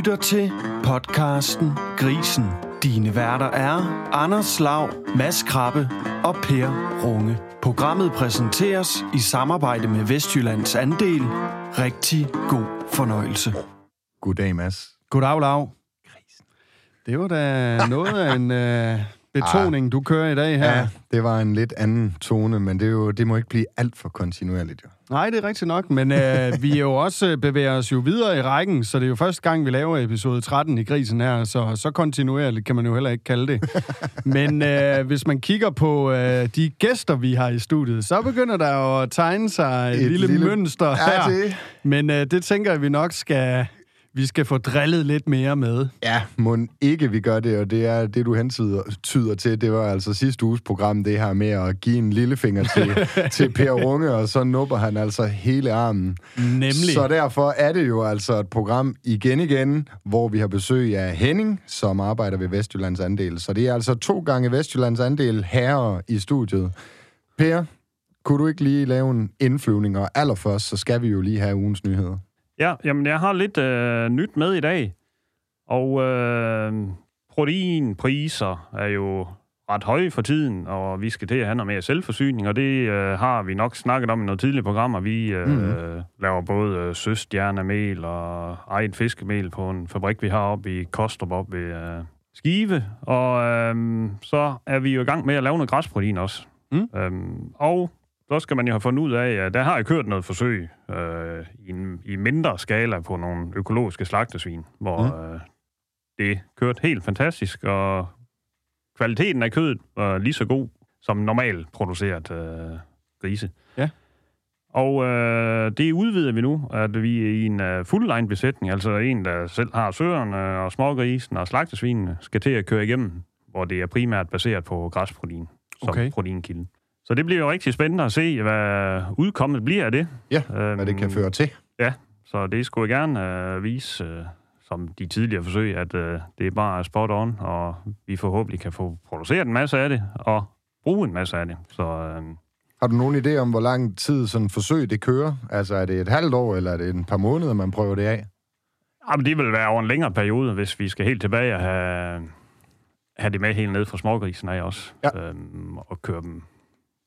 lytter til podcasten Grisen. Dine værter er Anders Lav, Mads Krabbe og Per Runge. Programmet præsenteres i samarbejde med Vestjyllands Andel. Rigtig god fornøjelse. Goddag, Mads. Goddag, Lav. Det var da noget af en øh, betoning, du kører i dag her. Ja, det var en lidt anden tone, men det, er jo, det må ikke blive alt for kontinuerligt, jo. Nej, det er rigtigt nok, men øh, vi er jo også øh, bevæger os jo videre i rækken, så det er jo første gang, vi laver episode 13 i Grisen her, så så kontinuerligt kan man jo heller ikke kalde det. Men øh, hvis man kigger på øh, de gæster, vi har i studiet, så begynder der jo at tegne sig et, et lille, lille mønster her. Det. Men øh, det tænker jeg, vi nok skal vi skal få drillet lidt mere med. Ja, må ikke vi gør det, og det er det, du hentyder tyder til. Det var altså sidste uges program, det her med at give en lillefinger til, til Per Runge, og så nupper han altså hele armen. Nemlig. Så derfor er det jo altså et program igen igen, hvor vi har besøg af Henning, som arbejder ved Vestjyllands Andel. Så det er altså to gange Vestjyllands Andel herre i studiet. Per, kunne du ikke lige lave en indflyvning, og allerførst, så skal vi jo lige have ugens nyheder. Ja, jamen jeg har lidt øh, nyt med i dag. Og øh, proteinpriser er jo ret høje for tiden, og vi skal til at have noget mere selvforsyning, og det øh, har vi nok snakket om i nogle tidligere programmer. Vi øh, mm. laver både øh, søstjernemel og eget fiskemel på en fabrik, vi har oppe i Kostrup op ved øh, Skive, og øh, så er vi jo i gang med at lave noget græsprotein også. Mm. Øhm, og så skal man jo have fundet ud af, at der har jeg kørt noget forsøg øh, i, en, i mindre skala på nogle økologiske slagtesvin, hvor mm. øh, det kørte helt fantastisk, og kvaliteten af kødet var lige så god som normalt produceret øh, grise. Ja. Og øh, det udvider vi nu, at vi er i en uh, full-line besætning, altså en, der selv har søerne og smågrisen og slagtesvinene, skal til at køre igennem, hvor det er primært baseret på græsprotein som Okay. proteinkilde. Så det bliver jo rigtig spændende at se, hvad udkommet bliver af det. Ja, hvad det kan føre til. Ja, så det skulle jeg gerne øh, vise, øh, som de tidligere forsøg, at øh, det er bare spot on, og vi forhåbentlig kan få produceret en masse af det, og bruge en masse af det. Så øh, Har du nogen idé om, hvor lang tid sådan et forsøg det kører? Altså er det et halvt år, eller er det en par måneder, man prøver det af? jamen, det vil være over en længere periode, hvis vi skal helt tilbage og have, have det med helt ned fra smågrisen af også, Ja. øhm, og køre dem,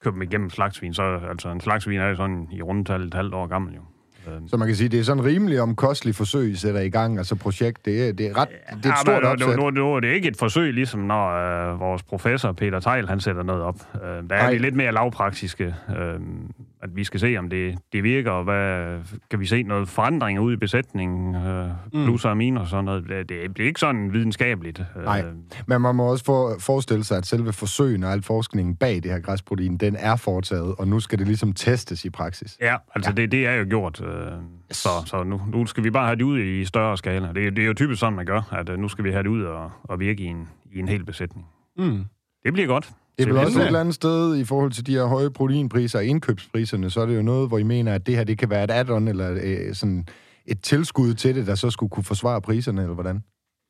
køre dem igennem slagsvin. Så altså, en slagsvin er jo sådan i rundtal et halvt år gammel jo. Øhm, Så man kan sige, det er sådan rimelig omkostelig forsøg, I sætter i gang. Altså projekt, det er, det er, ret, det er et stort men, opsæt. Nu, nu, nu er det ikke et forsøg, ligesom når øh, vores professor Peter Tejl, han sætter noget op. Øh, der er Nej. vi lidt mere lavpraktiske, øh, at vi skal se, om det, det virker, og hvad, kan vi se noget forandring ud i besætningen, øh, plus og minus og sådan noget. Det, det bliver ikke sådan videnskabeligt. Øh, Nej. Men man må også for, forestille sig, at selve forsøgen og al forskningen bag det her græsprotein, den er foretaget, og nu skal det ligesom testes i praksis. Ja, altså ja. Det, det er jo gjort. Øh, så så nu, nu skal vi bare have det ud i større skala. Det, det er jo typisk sådan, man gør, at øh, nu skal vi have det ud og, og virke i en, i en hel besætning. Mm. Det bliver godt. Det er vel bliver også et eller andet sted i forhold til de her høje proteinpriser og indkøbspriserne, så er det jo noget, hvor I mener, at det her det kan være et add-on eller øh, sådan et tilskud til det, der så skulle kunne forsvare priserne, eller hvordan?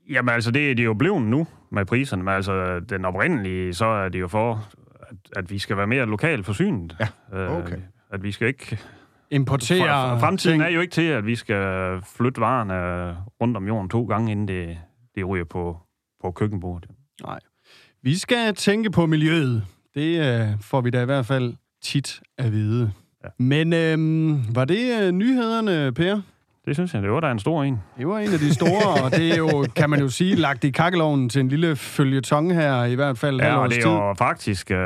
Jamen altså, det, det er jo blevet nu med priserne, men altså, den oprindelige, så er det jo for, at, at vi skal være mere lokalt forsynet. Ja, Øh, okay. At vi skal ikke... Importere fremtiden ting. er jo ikke til, at vi skal flytte varerne rundt om jorden to gange, inden det, det ryger på, på køkkenbordet. Nej. Vi skal tænke på miljøet. Det øh, får vi da i hvert fald tit at vide. Ja. Men øh, var det øh, nyhederne, Per? Det synes jeg, det var da en stor en. Det var en af de store, og det er jo, kan man jo sige, lagt i kakkeloven til en lille følgetong her, i hvert fald Ja, og det er jo faktisk øh,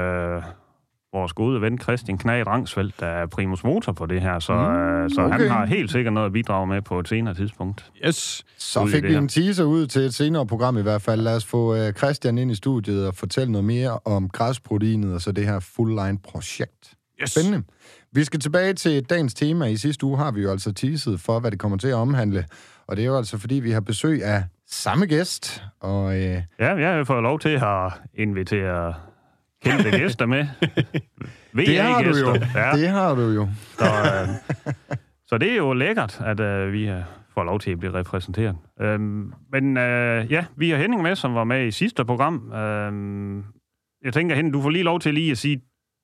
vores gode ven Christian Knag Rangsfeldt, der er primus motor på det her, så, mm, øh, så okay. han har helt sikkert noget at bidrage med på et senere tidspunkt. Yes. Så fik vi en teaser ud til et senere program i hvert fald. Lad os få øh, Christian ind i studiet og fortælle noget mere om græsproteinet og så det her full-line-projekt. yes. Spændende. Vi skal tilbage til dagens tema. I sidste uge har vi jo altså teaset for, hvad det kommer til at omhandle. Og det er jo altså, fordi vi har besøg af samme gæst. Og øh, Ja, jeg fået lov til at invitere kendte gæster med. det har du jo. Ja, Det har du jo. så, øh, så det er jo lækkert, at øh, vi øh, får lov til at blive repræsenteret. Øhm, men øh, ja, vi har Henning med, som var med i sidste program. Øhm, jeg tænker, Henning, du får lige lov til lige at sige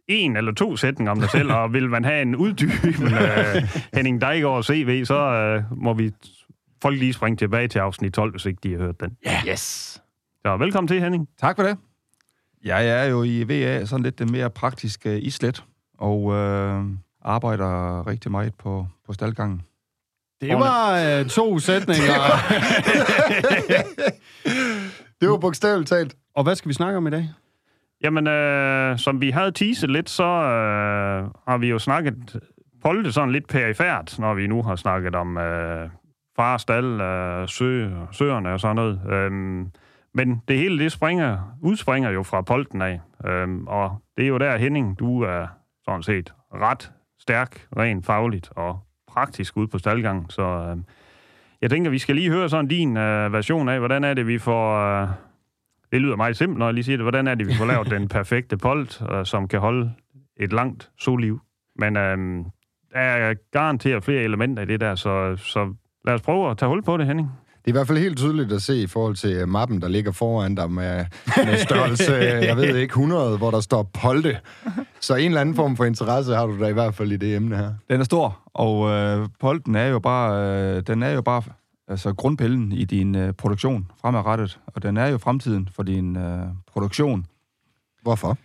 en eller to sætninger om dig selv, og vil man have en uddybende øh, Henning Dejgaard CV, så øh, må vi folk lige springe tilbage til afsnit 12, hvis ikke de har hørt den. Yeah. Yes. Så velkommen til, Henning. Tak for det. Jeg er jo i VA sådan lidt den mere praktiske islet, og øh, arbejder rigtig meget på, på staldgangen. Det var øh, to sætninger. det var bogstaveligt talt. Og hvad skal vi snakke om i dag? Jamen, øh, som vi havde teaset lidt, så øh, har vi jo snakket Polte sådan lidt perifært, når vi nu har snakket om øh, farstal, øh, sø, søerne og sådan noget. Øhm, men det hele, det springer, udspringer jo fra Polten af. Øhm, og det er jo der, Henning, du er sådan set ret stærk, rent fagligt og praktisk ud på staldgangen. Så øhm, jeg tænker, vi skal lige høre sådan din øh, version af, hvordan er det, vi får... Øh, det lyder meget simpelt, når jeg lige siger det. Hvordan er det, vi får lavet den perfekte polt, øh, som kan holde et langt soliv? Men øh, der er garanteret flere elementer i det der, så, så lad os prøve at tage hul på det, Henning. Det er i hvert fald helt tydeligt at se i forhold til mappen, der ligger foran dig med, med størrelse, jeg ved ikke, 100, hvor der står Polte. Så en eller anden form for interesse har du da i hvert fald i det emne her. Den er stor, og øh, Polten er jo bare, øh, den er jo bare altså grundpillen i din øh, produktion fremadrettet, og den er jo fremtiden for din øh, produktion. Hvorfor?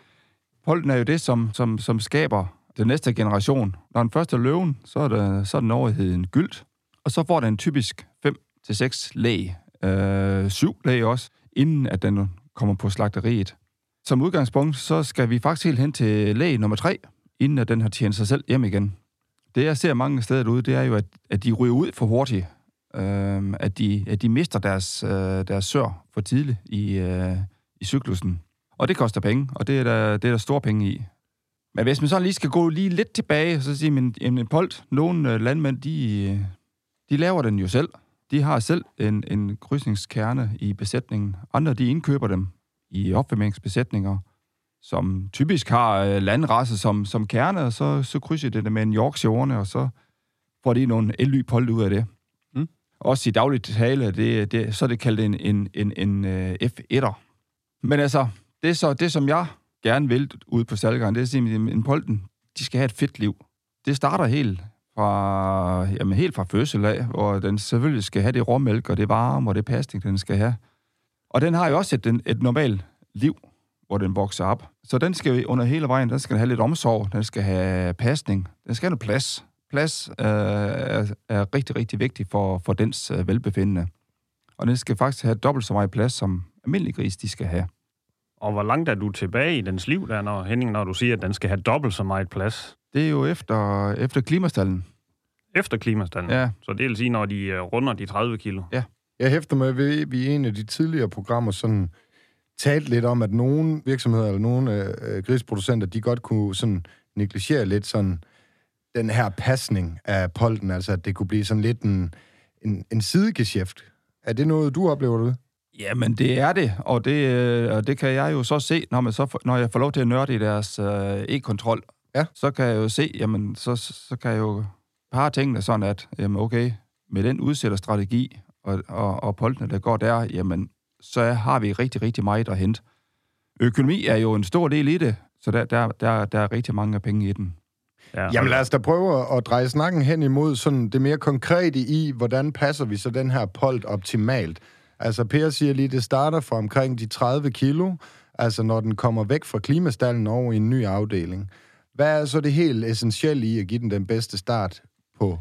Polten er jo det, som, som, som skaber den næste generation. Når den første er løven, så er, det, så er den overheden gyldt, og så får den typisk 5-6 læg, øh, syv læg også, inden at den kommer på slagteriet. Som udgangspunkt, så skal vi faktisk helt hen til læg nummer 3, inden at den har tjent sig selv hjem igen. Det, jeg ser mange steder derude, det er jo, at, at de ryger ud for hurtigt. Øh, at, de, at de mister deres, øh, deres sør for tidligt i, øh, i cyklusen. Og det koster penge, og det er der, det er der store penge i. Men hvis man så lige skal gå lige lidt tilbage, så siger man, en polt, nogle øh, landmænd, de, de laver den jo selv. De har selv en, en krydsningskerne i besætningen. Andre, de indkøber dem i opvarmningsbesætninger, som typisk har øh, landrasse som, som kerne, og så, så krydser det med en Yorkshire, og så får de nogle ely polt ud af det. Mm. Også i dagligt tale, det, det, så er det kaldt en, en, en, en uh, F1'er. Men altså, det, så, det som jeg gerne vil ud på salgeren, det er simpelthen en polten, de skal have et fedt liv. Det starter helt fra, jamen helt fra fødsel af, hvor den selvfølgelig skal have det råmælk, og det varme, og det pasning, den skal have. Og den har jo også et, et normalt liv, hvor den vokser op. Så den skal under hele vejen, den skal have lidt omsorg, den skal have pasning, den skal have noget plads. Plads øh, er, er rigtig, rigtig vigtig for, for dens øh, velbefindende. Og den skal faktisk have dobbelt så meget plads, som almindelig gris de skal have. Og hvor langt er du tilbage i dens liv, der, når, Henning, når du siger, at den skal have dobbelt så meget plads? Det er jo efter, efter klimastallen. Efter klimastallen? Ja. Så det vil sige, når de uh, runder de 30 kilo? Ja. Jeg hæfter med, at vi i en af de tidligere programmer sådan talt lidt om, at nogle virksomheder eller nogle øh, grisproducenter, de godt kunne sådan negligere lidt sådan den her pasning af polten, altså at det kunne blive sådan lidt en, en, en sidegeschæft. Er det noget, du oplever det? Jamen, det er det, og det, øh, og det kan jeg jo så se, når, man så, når jeg får lov til at nørde i deres øh, e-kontrol. Ja. Så kan jeg jo se, jamen, så, så kan jeg jo par tingene sådan, at jamen, okay, med den udsætterstrategi og, og, og poltene, der går der, jamen, så har vi rigtig, rigtig meget at hente. Økonomi er jo en stor del i det, så der, der, der, der er rigtig mange penge i den. Ja, Jamen lad os da prøve at dreje snakken hen imod sådan det mere konkrete i, hvordan passer vi så den her polt optimalt. Altså Per siger lige, det starter fra omkring de 30 kilo, altså når den kommer væk fra klimastallen over i en ny afdeling. Hvad er så det helt essentielle i at give den den bedste start på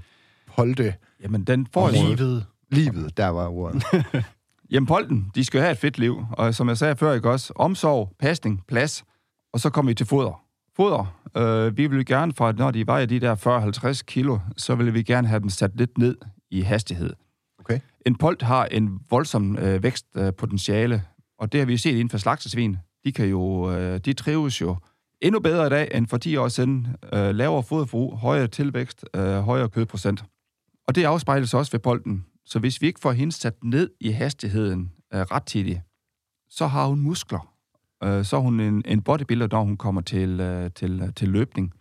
polte? Jamen den får livet. Livet, der var ordet. Jamen polten, de skal have et fedt liv, og som jeg sagde før, ikke også, omsorg, pasning, plads, og så kommer vi til foder. Foder, øh, vi vil gerne fra, når de vejer de der 40-50 kilo, så vil vi gerne have dem sat lidt ned i hastighed. Okay. En polt har en voldsom øh, vækstpotentiale, øh, og det har vi set inden for slagsesvin. De kan jo, øh, de trives jo endnu bedre i dag end for 10 år siden. Øh, lavere foderforbrug, højere tilvækst, øh, højere kødprocent. Og det afspejles også ved polten. Så hvis vi ikke får hende sat ned i hastigheden øh, rettidigt, så har hun muskler. Øh, så er hun en, en bodybuilder, når hun kommer til, øh, til, til løbning.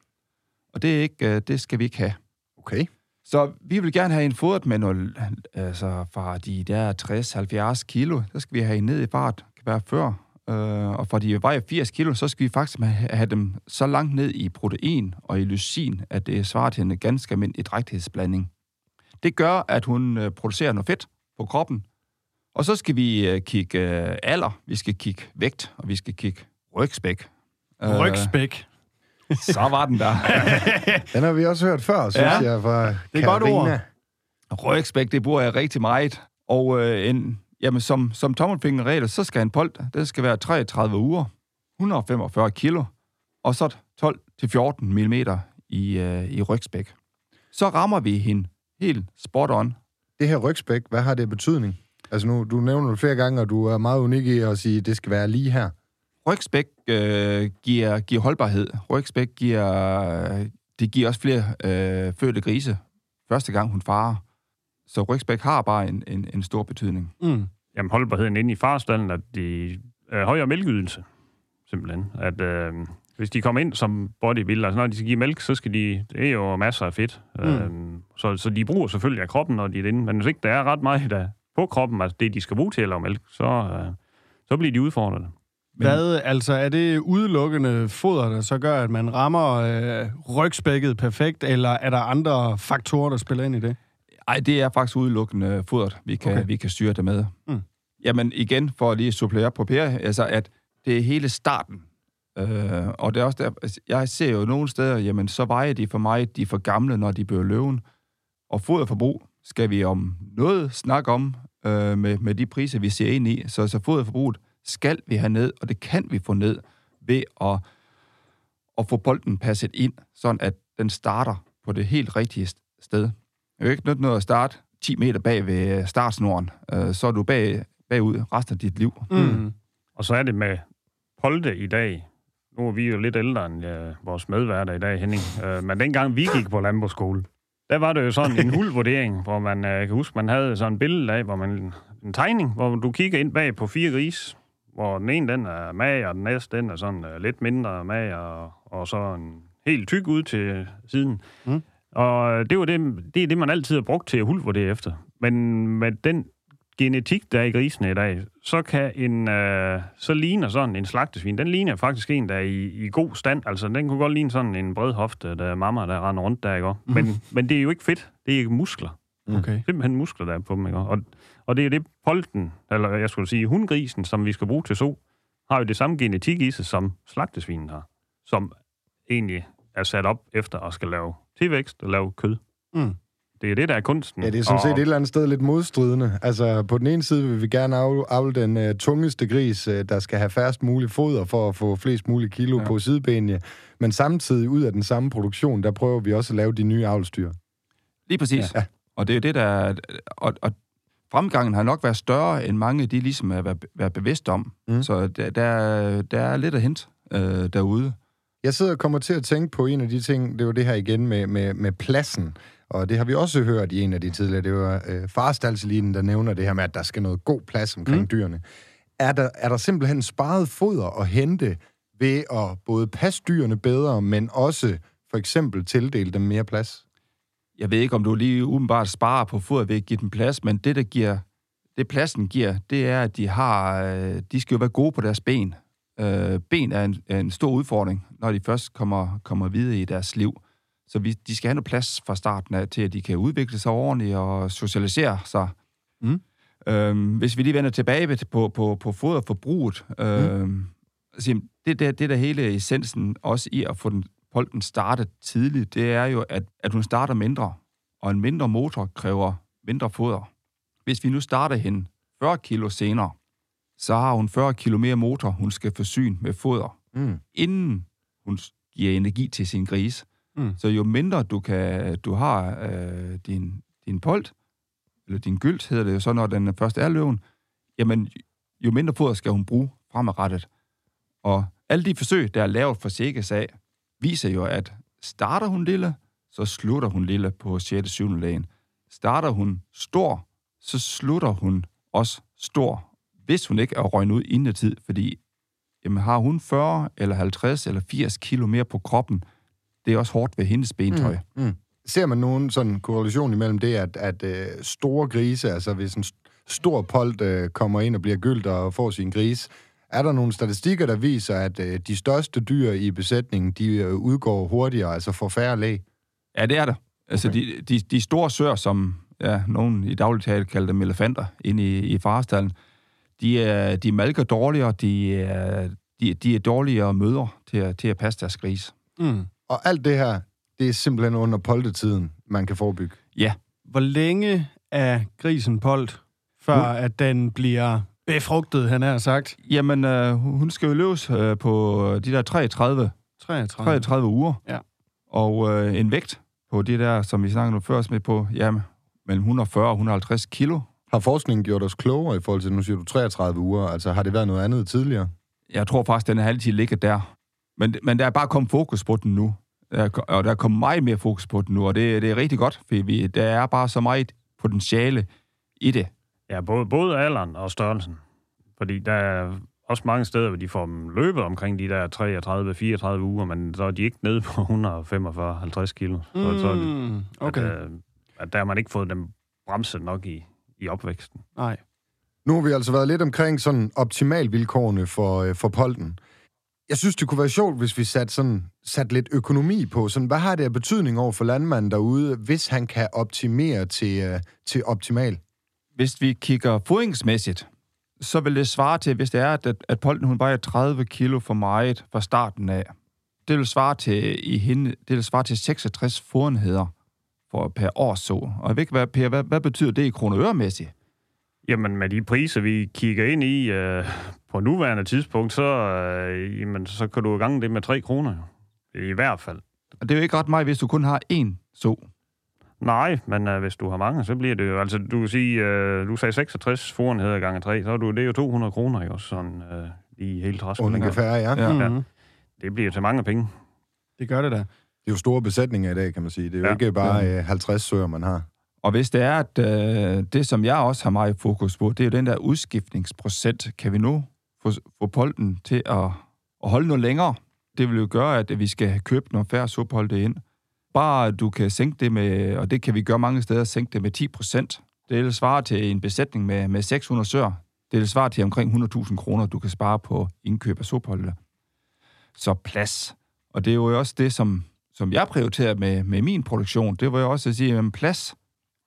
Og det, er ikke, øh, det skal vi ikke have. Okay. Så vi vil gerne have en fodret med noget, altså fra de der 60-70 kilo, så skal vi have en ned i fart, kan være før. Øh, og fra de vejer 80 kilo, så skal vi faktisk have dem så langt ned i protein og i lysin, at det svarer til en ganske almindelig drægtighedsblanding. Det gør, at hun øh, producerer noget fedt, på kroppen. Og så skal vi øh, kigge øh, alder, vi skal kigge vægt, og vi skal kigge rygspæk. Øh, Rygspæk. så var den der. Den har vi også hørt før, synes Ja. jeg, fra Det er godt ord. Rygspæk, det bruger jeg rigtig meget. Og øh, en, jamen, som, som tommelfingerregel, så skal en pold, det skal være 33 uger, 145 kilo, og så 12-14 mm i, øh, i rygspæk. Så rammer vi hende helt spot on. Det her rygspæk, hvad har det betydning? Altså nu, du nævner det flere gange, og du er meget unik i at sige, at det skal være lige her. Rygspæk øh, giver, giver holdbarhed. Rygspæk giver, det giver også flere øh, fødte grise, første gang hun farer. Så rygspæk har bare en, en, en stor betydning. Mm. Jamen holdbarheden inde i farstallen, at de er højere mælkeydelse, simpelthen. At øh, hvis de kommer ind som bodybuilder, altså når de skal give mælk, så skal de, det er jo masser af fedt. Mm. Øh, så, så de bruger selvfølgelig af kroppen, når de er inde. Men hvis ikke der er ret meget der på kroppen, altså det, de skal bruge til at lave mælk, så, øh, så bliver de udfordret. Hvad, altså, er det udelukkende foder, der så gør, at man rammer øh, rygspækket perfekt, eller er der andre faktorer, der spiller ind i det? Ej, det er faktisk udelukkende fodret, vi kan, Okay. vi kan styre det med. Mm. Jamen igen, for at lige supplere på Per, altså at det er hele starten. Øh, og det er også der, altså, jeg ser jo nogle steder, jamen så vejer de for mig, de er for gamle, når de bliver løven. Og foderforbrug skal vi om noget snakke om øh, med, med de priser, vi ser ind i. Så, så foderforbruget skal vi have ned, og det kan vi få ned ved at, at få bolden passet ind, sådan at den starter på det helt rigtige st- sted. Det er jo ikke nødt noget at starte 10 meter bag ved startsnoren. Øh, så er du bag, bagud resten af dit liv. Mm. Og så er det med Polde i dag. Nu er vi jo lidt ældre end ja, vores medværter i dag, Henning. Øh, men dengang vi gik på landbrugsskole, der var det jo sådan en huldvurdering, hvor man øh, kan huske, man havde sådan et billede af, hvor man en tegning, hvor du kigger ind bag på fire gris, hvor den ene den er mag, og den næste den er sådan øh, lidt mindre mag, og, og så en helt tyk ud til siden. Mm. Og det, var det, det er det, man altid har brugt til at huldvurdere efter. Men med den genetik, der er i grisene i dag, så kan en, øh, så ligner sådan en slagtesvin, den ligner faktisk en, der er i, i god stand. Altså, den kunne godt ligne sådan en bred hofte, der er mamma, der render rundt der, ikke? Mm. Men, men det er jo ikke fedt. Det er ikke muskler. Okay. Simpelthen muskler, der er på dem, ikke? Og, og det er det polten, eller jeg skulle sige hundgrisen, som vi skal bruge til så, har jo det samme genetik i sig, som slagtesvinen har. Som egentlig er sat op efter at skal lave tilvækst og lave kød. Mm. Det er det, der er kunsten. Ja, det er sådan set Og- et eller andet sted lidt modstridende. Altså, på den ene side vil vi gerne avle, den uh, tungeste gris, uh, der skal have færrest muligt foder for at få flest mulige kilo ja. På sidebenene. Men samtidig ud af den samme produktion, der prøver vi også at lave de nye avlstyr. Lige præcis. Ja. Og det er jo det, der... er- Og, og fremgangen har nok været større, end mange de ligesom er været, bevidst om. Mm. Så der, der, der er lidt at hente øh, derude. Jeg sidder og kommer til at tænke på en af de ting, det var det her igen med, med, med pladsen. Og det har vi også hørt i en af de tidligere. Det var øh, farstalselinen, der nævner det her med, at der skal noget god plads omkring mm. dyrene. Er der, er der simpelthen sparet foder at hente ved at både passe dyrene bedre, men også for eksempel tildele dem mere plads? Jeg ved ikke, om du lige umiddelbart sparer på foder ved at give dem plads, men det, der giver, det pladsen giver, det er, at de har, øh, de skal jo være gode på deres ben. Øh, ben er en, er en stor udfordring, når de først kommer, kommer videre i deres liv. Så vi, de skal have noget plads fra starten af, til at de kan udvikle sig ordentligt og socialisere sig. Mm. Øhm, hvis vi lige vender tilbage på, på, på foderforbruget, øhm, altså, det, det, det der hele essensen også i at få den, bolden startet tidligt, det er jo, at, at hun starter mindre, og en mindre motor kræver mindre foder. Hvis vi nu starter hende 40 kilo senere, så har hun 40 kilo mere motor, hun skal forsyne med foder, Mm. inden hun giver energi til sin gris. Mm. Så jo mindre du, kan, du har øh, din, din polt, eller din gylt hedder det jo så, når den først er løven, jamen jo mindre foder skal hun bruge fremadrettet. Og alle de forsøg, der er lavet for Sikkes af, viser jo, at starter hun lille, så slutter hun lille på 6. 7. dagen. Starter hun stor, så slutter hun også stor, hvis hun ikke er røgnet ud inden tid, fordi jamen, har hun 40 eller 50 eller 80 kilo mere på kroppen, det er også hårdt ved hendes bentøj. Mm. Mm. Ser man nogen sådan korrelation imellem det, at, at øh, store grise, altså hvis en st- stor polt øh, kommer ind og bliver gyldt og får sin gris, er der nogle statistikker, der viser, at øh, de største dyr i besætningen, de øh, udgår hurtigere, altså får færre læg? Ja, det er det. Altså, Okay. de, de, de store søer, som ja, nogen i dagligtalt kalder dem elefanter, inde i, i farestallen. De, er, de malker dårligere, de er, de, de er dårligere møder til, at- til at passe deres gris. Mm. Og alt det her, det er simpelthen under poltetiden, man kan forebygge. Ja, Hvor længe er grisen polt, før at den bliver befrugtet, han har sagt? jamen, øh, hun skal jo løbes øh, på de der 33, 33. 33 uger. Ja. Og øh, en vægt på det der, som vi snakkede om før, med på, jamen, mellem 140 og 150 kilo. Har forskningen gjort os klogere i forhold til, nu siger du 33 uger, altså har det været noget andet tidligere? Jeg tror faktisk, den har altid ligget der. Men, men der er bare kommet fokus på den nu. Der er, og der er kommet meget mere fokus på den nu, og det, det er rigtig godt, for vi, der er bare så meget potentiale i det. Ja, både, både alderen og størrelsen. Fordi der er også mange steder, hvor de får dem løbet omkring de der 33-34 uger, men så er de ikke nede på 145-50 kilo. Så, Mm, så er det, okay. at, øh, at der har man ikke fået dem bremset nok i, i opvæksten. Nej. Nu har vi altså været lidt omkring sådan optimal vilkårene for, øh, for polten. Jeg synes, det kunne være sjovt, hvis vi satte, sådan, satte lidt økonomi på. Sådan, hvad har det af betydning over for landmanden derude, hvis han kan optimere til, øh, til optimal? Hvis vi kigger fodringsmæssigt, så vil det svare til, hvis det er, at, at Polten hun vejer 30 kilo for meget fra starten af. Det vil svare til, i hende, det vil svare til 66 fodenheder for per års så. Og jeg ved ikke, hvad, per, hvad, hvad betyder det i kroner og øremæssigt? Jamen, med de priser, vi kigger ind i øh, på nuværende tidspunkt, så, øh, jamen, så kan du i gang det med 3 kroner. jo. I hvert fald. Og det er jo ikke ret meget, hvis du kun har én så. Nej, men øh, hvis du har mange, så bliver det jo... Altså, du kan sige, øh, du sagde 66 forenheder gange 3, så er du, det er jo 200 kroner, også? Sådan øh, i hele træskolen. Ungefær, ja. Ja. ja. Ja. Det bliver til mange penge. Det gør det da. Det er jo store besætninger i dag, kan man sige. Det er jo Ja. ikke bare øh, 50 søer, man har. Og hvis det er, at øh, det, som jeg også har meget fokus på, det er jo den der udskiftningsprocent. Kan vi nu få, få polten til at, at holde noget længere? Det vil jo gøre, at vi skal købe nogle færre supholde ind. Bare du kan sænke det med, og det kan vi gøre mange steder, sænke det med 10 procent. Det vil svare til en besætning med, med 600 søer. Det vil svare til omkring 100.000 kroner, du kan spare på indkøb af supholde. Så plads. Og det er jo også det, som, som jeg prioriterer med, med min produktion. Det var jo også at sige, at plads,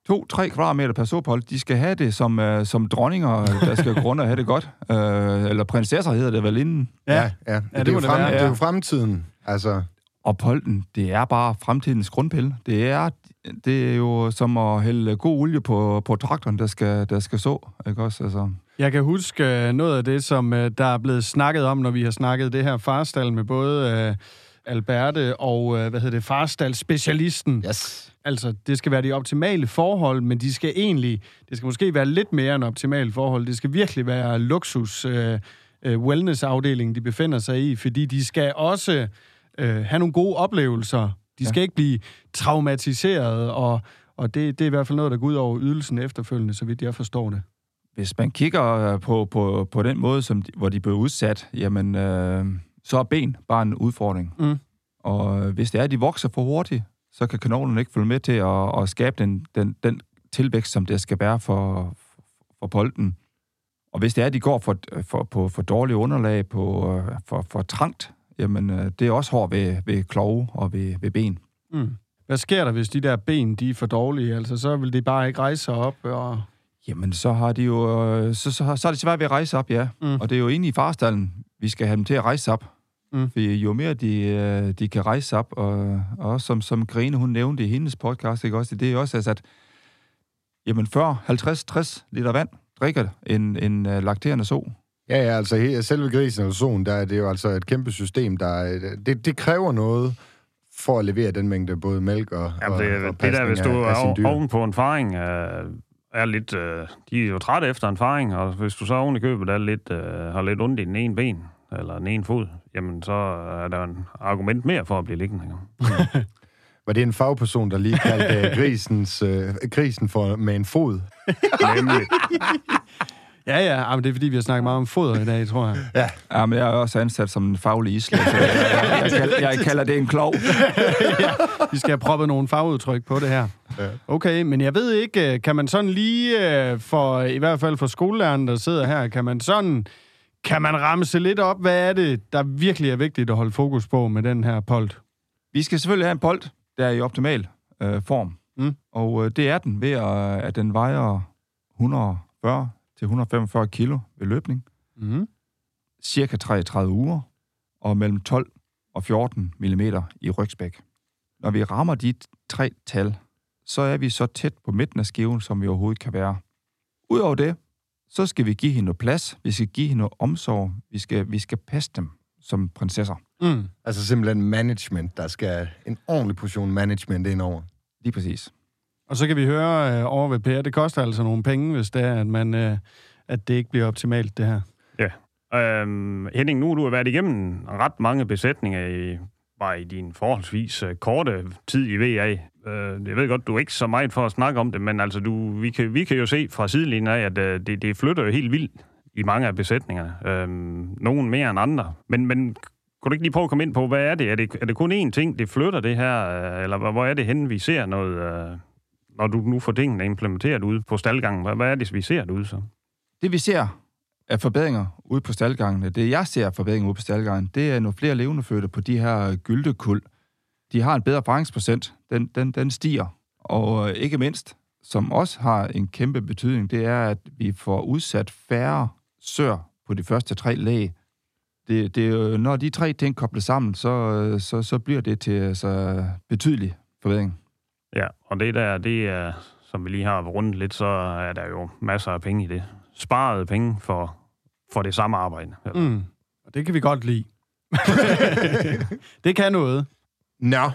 to-tre kvadratmeter per sopold, de skal have det som, uh, som dronninger, der skal gå rundt og have det godt. Uh, eller prinsesser hedder det vel inden. Ja. ja. ja. det det, er jo det frem, være, det er ja. jo fremtiden. Altså, Og polten, det er bare fremtidens grundpille. Det er, det er jo som at hælde god olie på, på traktoren, der skal, der skal så. Ikke også? Altså, Jeg kan huske øh, noget af det, som øh, der er blevet snakket om, når vi har snakket det her farstal med både øh, Alberte og, øh, hvad hedder det, farstal-specialisten. yes. Altså, det skal være de optimale forhold, men de skal egentlig, det skal måske være lidt mere end optimale forhold. Det skal virkelig være luksus øh, øh, wellness-afdelingen, de befinder sig i, fordi de skal også øh, have nogle gode oplevelser. De skal ja. ikke blive traumatiseret, og, og det, det er i hvert fald noget, der går ud over ydelsen efterfølgende, så vidt jeg forstår det. hvis man kigger øh, på, på, på den måde, som de, hvor de blev udsat, jamen, øh, så er ben bare en udfordring. Mm. Og øh, hvis det er, at de vokser for hurtigt, så kan kanonerne ikke følge med til at, at skabe den, den, den tilvækst, som det skal være for, for polten. Og hvis det er, at de går for, for, på for dårlige underlag, på, øh, for, for trangt, jamen øh, det er også hårdt ved, ved klove og ved, ved ben. Mm. Hvad sker der, hvis de der ben, de er for dårlige? Altså, så vil de bare ikke rejse sig op, og... Jamen, så har de jo, så, så, så er det svært ved at rejse op, ja. Mm. Og det er jo inde i farstallen, vi skal have dem til at rejse op. Mm. For jo mere de, øh, de kan rejse op, og, og også som, som Grene, hun nævnte i hendes podcast, ikke også, det er også, altså, at jamen 40-50-60 liter vand drikker en, en uh, lakterende so. Ja, ja, altså selve grisen eller solen, der er det jo altså et kæmpe system, der er- det, det kræver noget for at levere den mængde både mælk og, Jamen, og, det, og det der, hvis du er sine dyr. oven på en faring, øh, er lidt... Øh, de er jo trætte efter en faring, og hvis du så oven i købet er lidt, øh, har lidt ondt i den ene ben, eller den ene fod, jamen så er der en argument mere for at blive liggende. Var det en fagperson, der lige kaldte øh, grisens, øh, grisen for med en fod? Nemlig. Ja, ja, men det er fordi, vi har snakket meget om foder i dag, tror jeg. Ja, men jeg er også ansat som en faglig islet, så jeg, jeg, jeg, kalder, jeg kalder det en klov. Vi skal have proppet nogle fagudtryk på det her. Ja. Okay, men jeg ved ikke, øh, kan man sådan lige, øh, for i hvert fald for skolelæreren, der sidder her, kan man sådan, kan man ramse lidt op, hvad er det, der virkelig er vigtigt at holde fokus på med den her polt? Vi skal selvfølgelig have en bold, der er i optimal øh, form. Mm. Og øh, det er den ved, at, at den vejer 140 til 145 kilo ved løbning, Mm. cirka 33 uger, og mellem 12 og 14 mm i rygspæk. Når vi rammer de tre tal, så er vi så tæt på midten af skiven, som vi overhovedet kan være. Udover det, så skal vi give hende noget plads, vi skal give hende noget omsorg, vi skal, vi skal passe dem som prinsesser. Mm. Altså simpelthen management. Der skal en ordentlig portion management ind over. Lige præcis. Og så kan vi høre øh, over ved Per, det koster altså nogle penge, hvis det er, at, man, øh, at det ikke bliver optimalt, det her. Ja. Øhm, Henning, nu har du været igennem ret mange besætninger i, bare i din forholdsvis øh, korte tid i VA. Øh, jeg ved godt, du er ikke så meget for at snakke om det, men altså, du, vi, kan, vi kan jo se fra sidelinjen af, at øh, det, det flytter jo helt vildt i mange af besætningerne. Øhm, nogen mere end andre. Men, men kunne du ikke lige prøve at komme ind på, hvad er det? Er det, er det kun én ting, det flytter det her? øh, Eller hvor hvor er det henne, vi ser noget, øh, når du nu får tingene implementeret ude på staldgangen? Hvad, hvad er det, vi ser derude så? Det vi ser af forbedringer ude på staldgangene, det jeg ser af forbedringer ude på staldgangen, det er nogle flere levende fødte på de her gyldekul. De har en bedre faringsprocent. Den, den, den stiger. Og øh, ikke mindst, som også har en kæmpe betydning, det er, at vi får udsat færre sør på de første tre lag. Det, det, øh, når de tre ting koblet sammen, så, øh, så, så bliver det til altså, betydelig forbedring. Ja, og det der, det er, som vi lige har rundt lidt, så er der jo masser af penge i det. Sparede penge for, for det samme arbejde. Mm. Mm. Og det kan vi godt lide. det kan noget. Nå,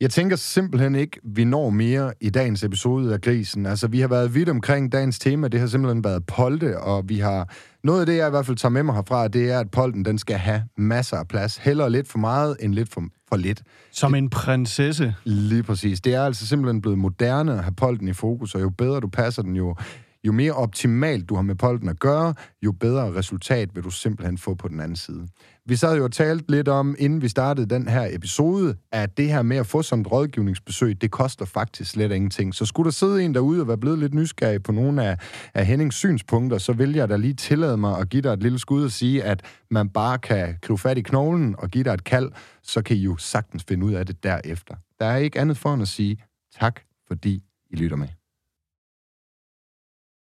jeg tænker simpelthen ikke, vi når mere i dagens episode af Grisen. Altså, vi har været vidt omkring dagens tema. Det har simpelthen været polte, og vi har... Noget af det, jeg i hvert fald tager med mig herfra, det er, at polten, den skal have masser af plads. Hellere lidt for meget, end lidt for, for lidt. Som en prinsesse. Lige præcis. Det er altså simpelthen blevet moderne at have polten i fokus, og jo bedre du passer den, jo, jo mere optimalt du har med polten at gøre, jo bedre resultat vil du simpelthen få på den anden side. Vi sad jo og talte lidt om, inden vi startede den her episode, at det her med at få sådan et rådgivningsbesøg, det koster faktisk slet ingenting. Så skulle der sidde en derude og være blevet lidt nysgerrig på nogle af, af Hennings synspunkter, så vil jeg da lige tillade mig at give dig et lille skud og sige, at man bare kan gribe fat i knoglen og give dig et kald, så kan I jo sagtens finde ud af det derefter. Der er ikke andet for end at sige tak, fordi I lytter med.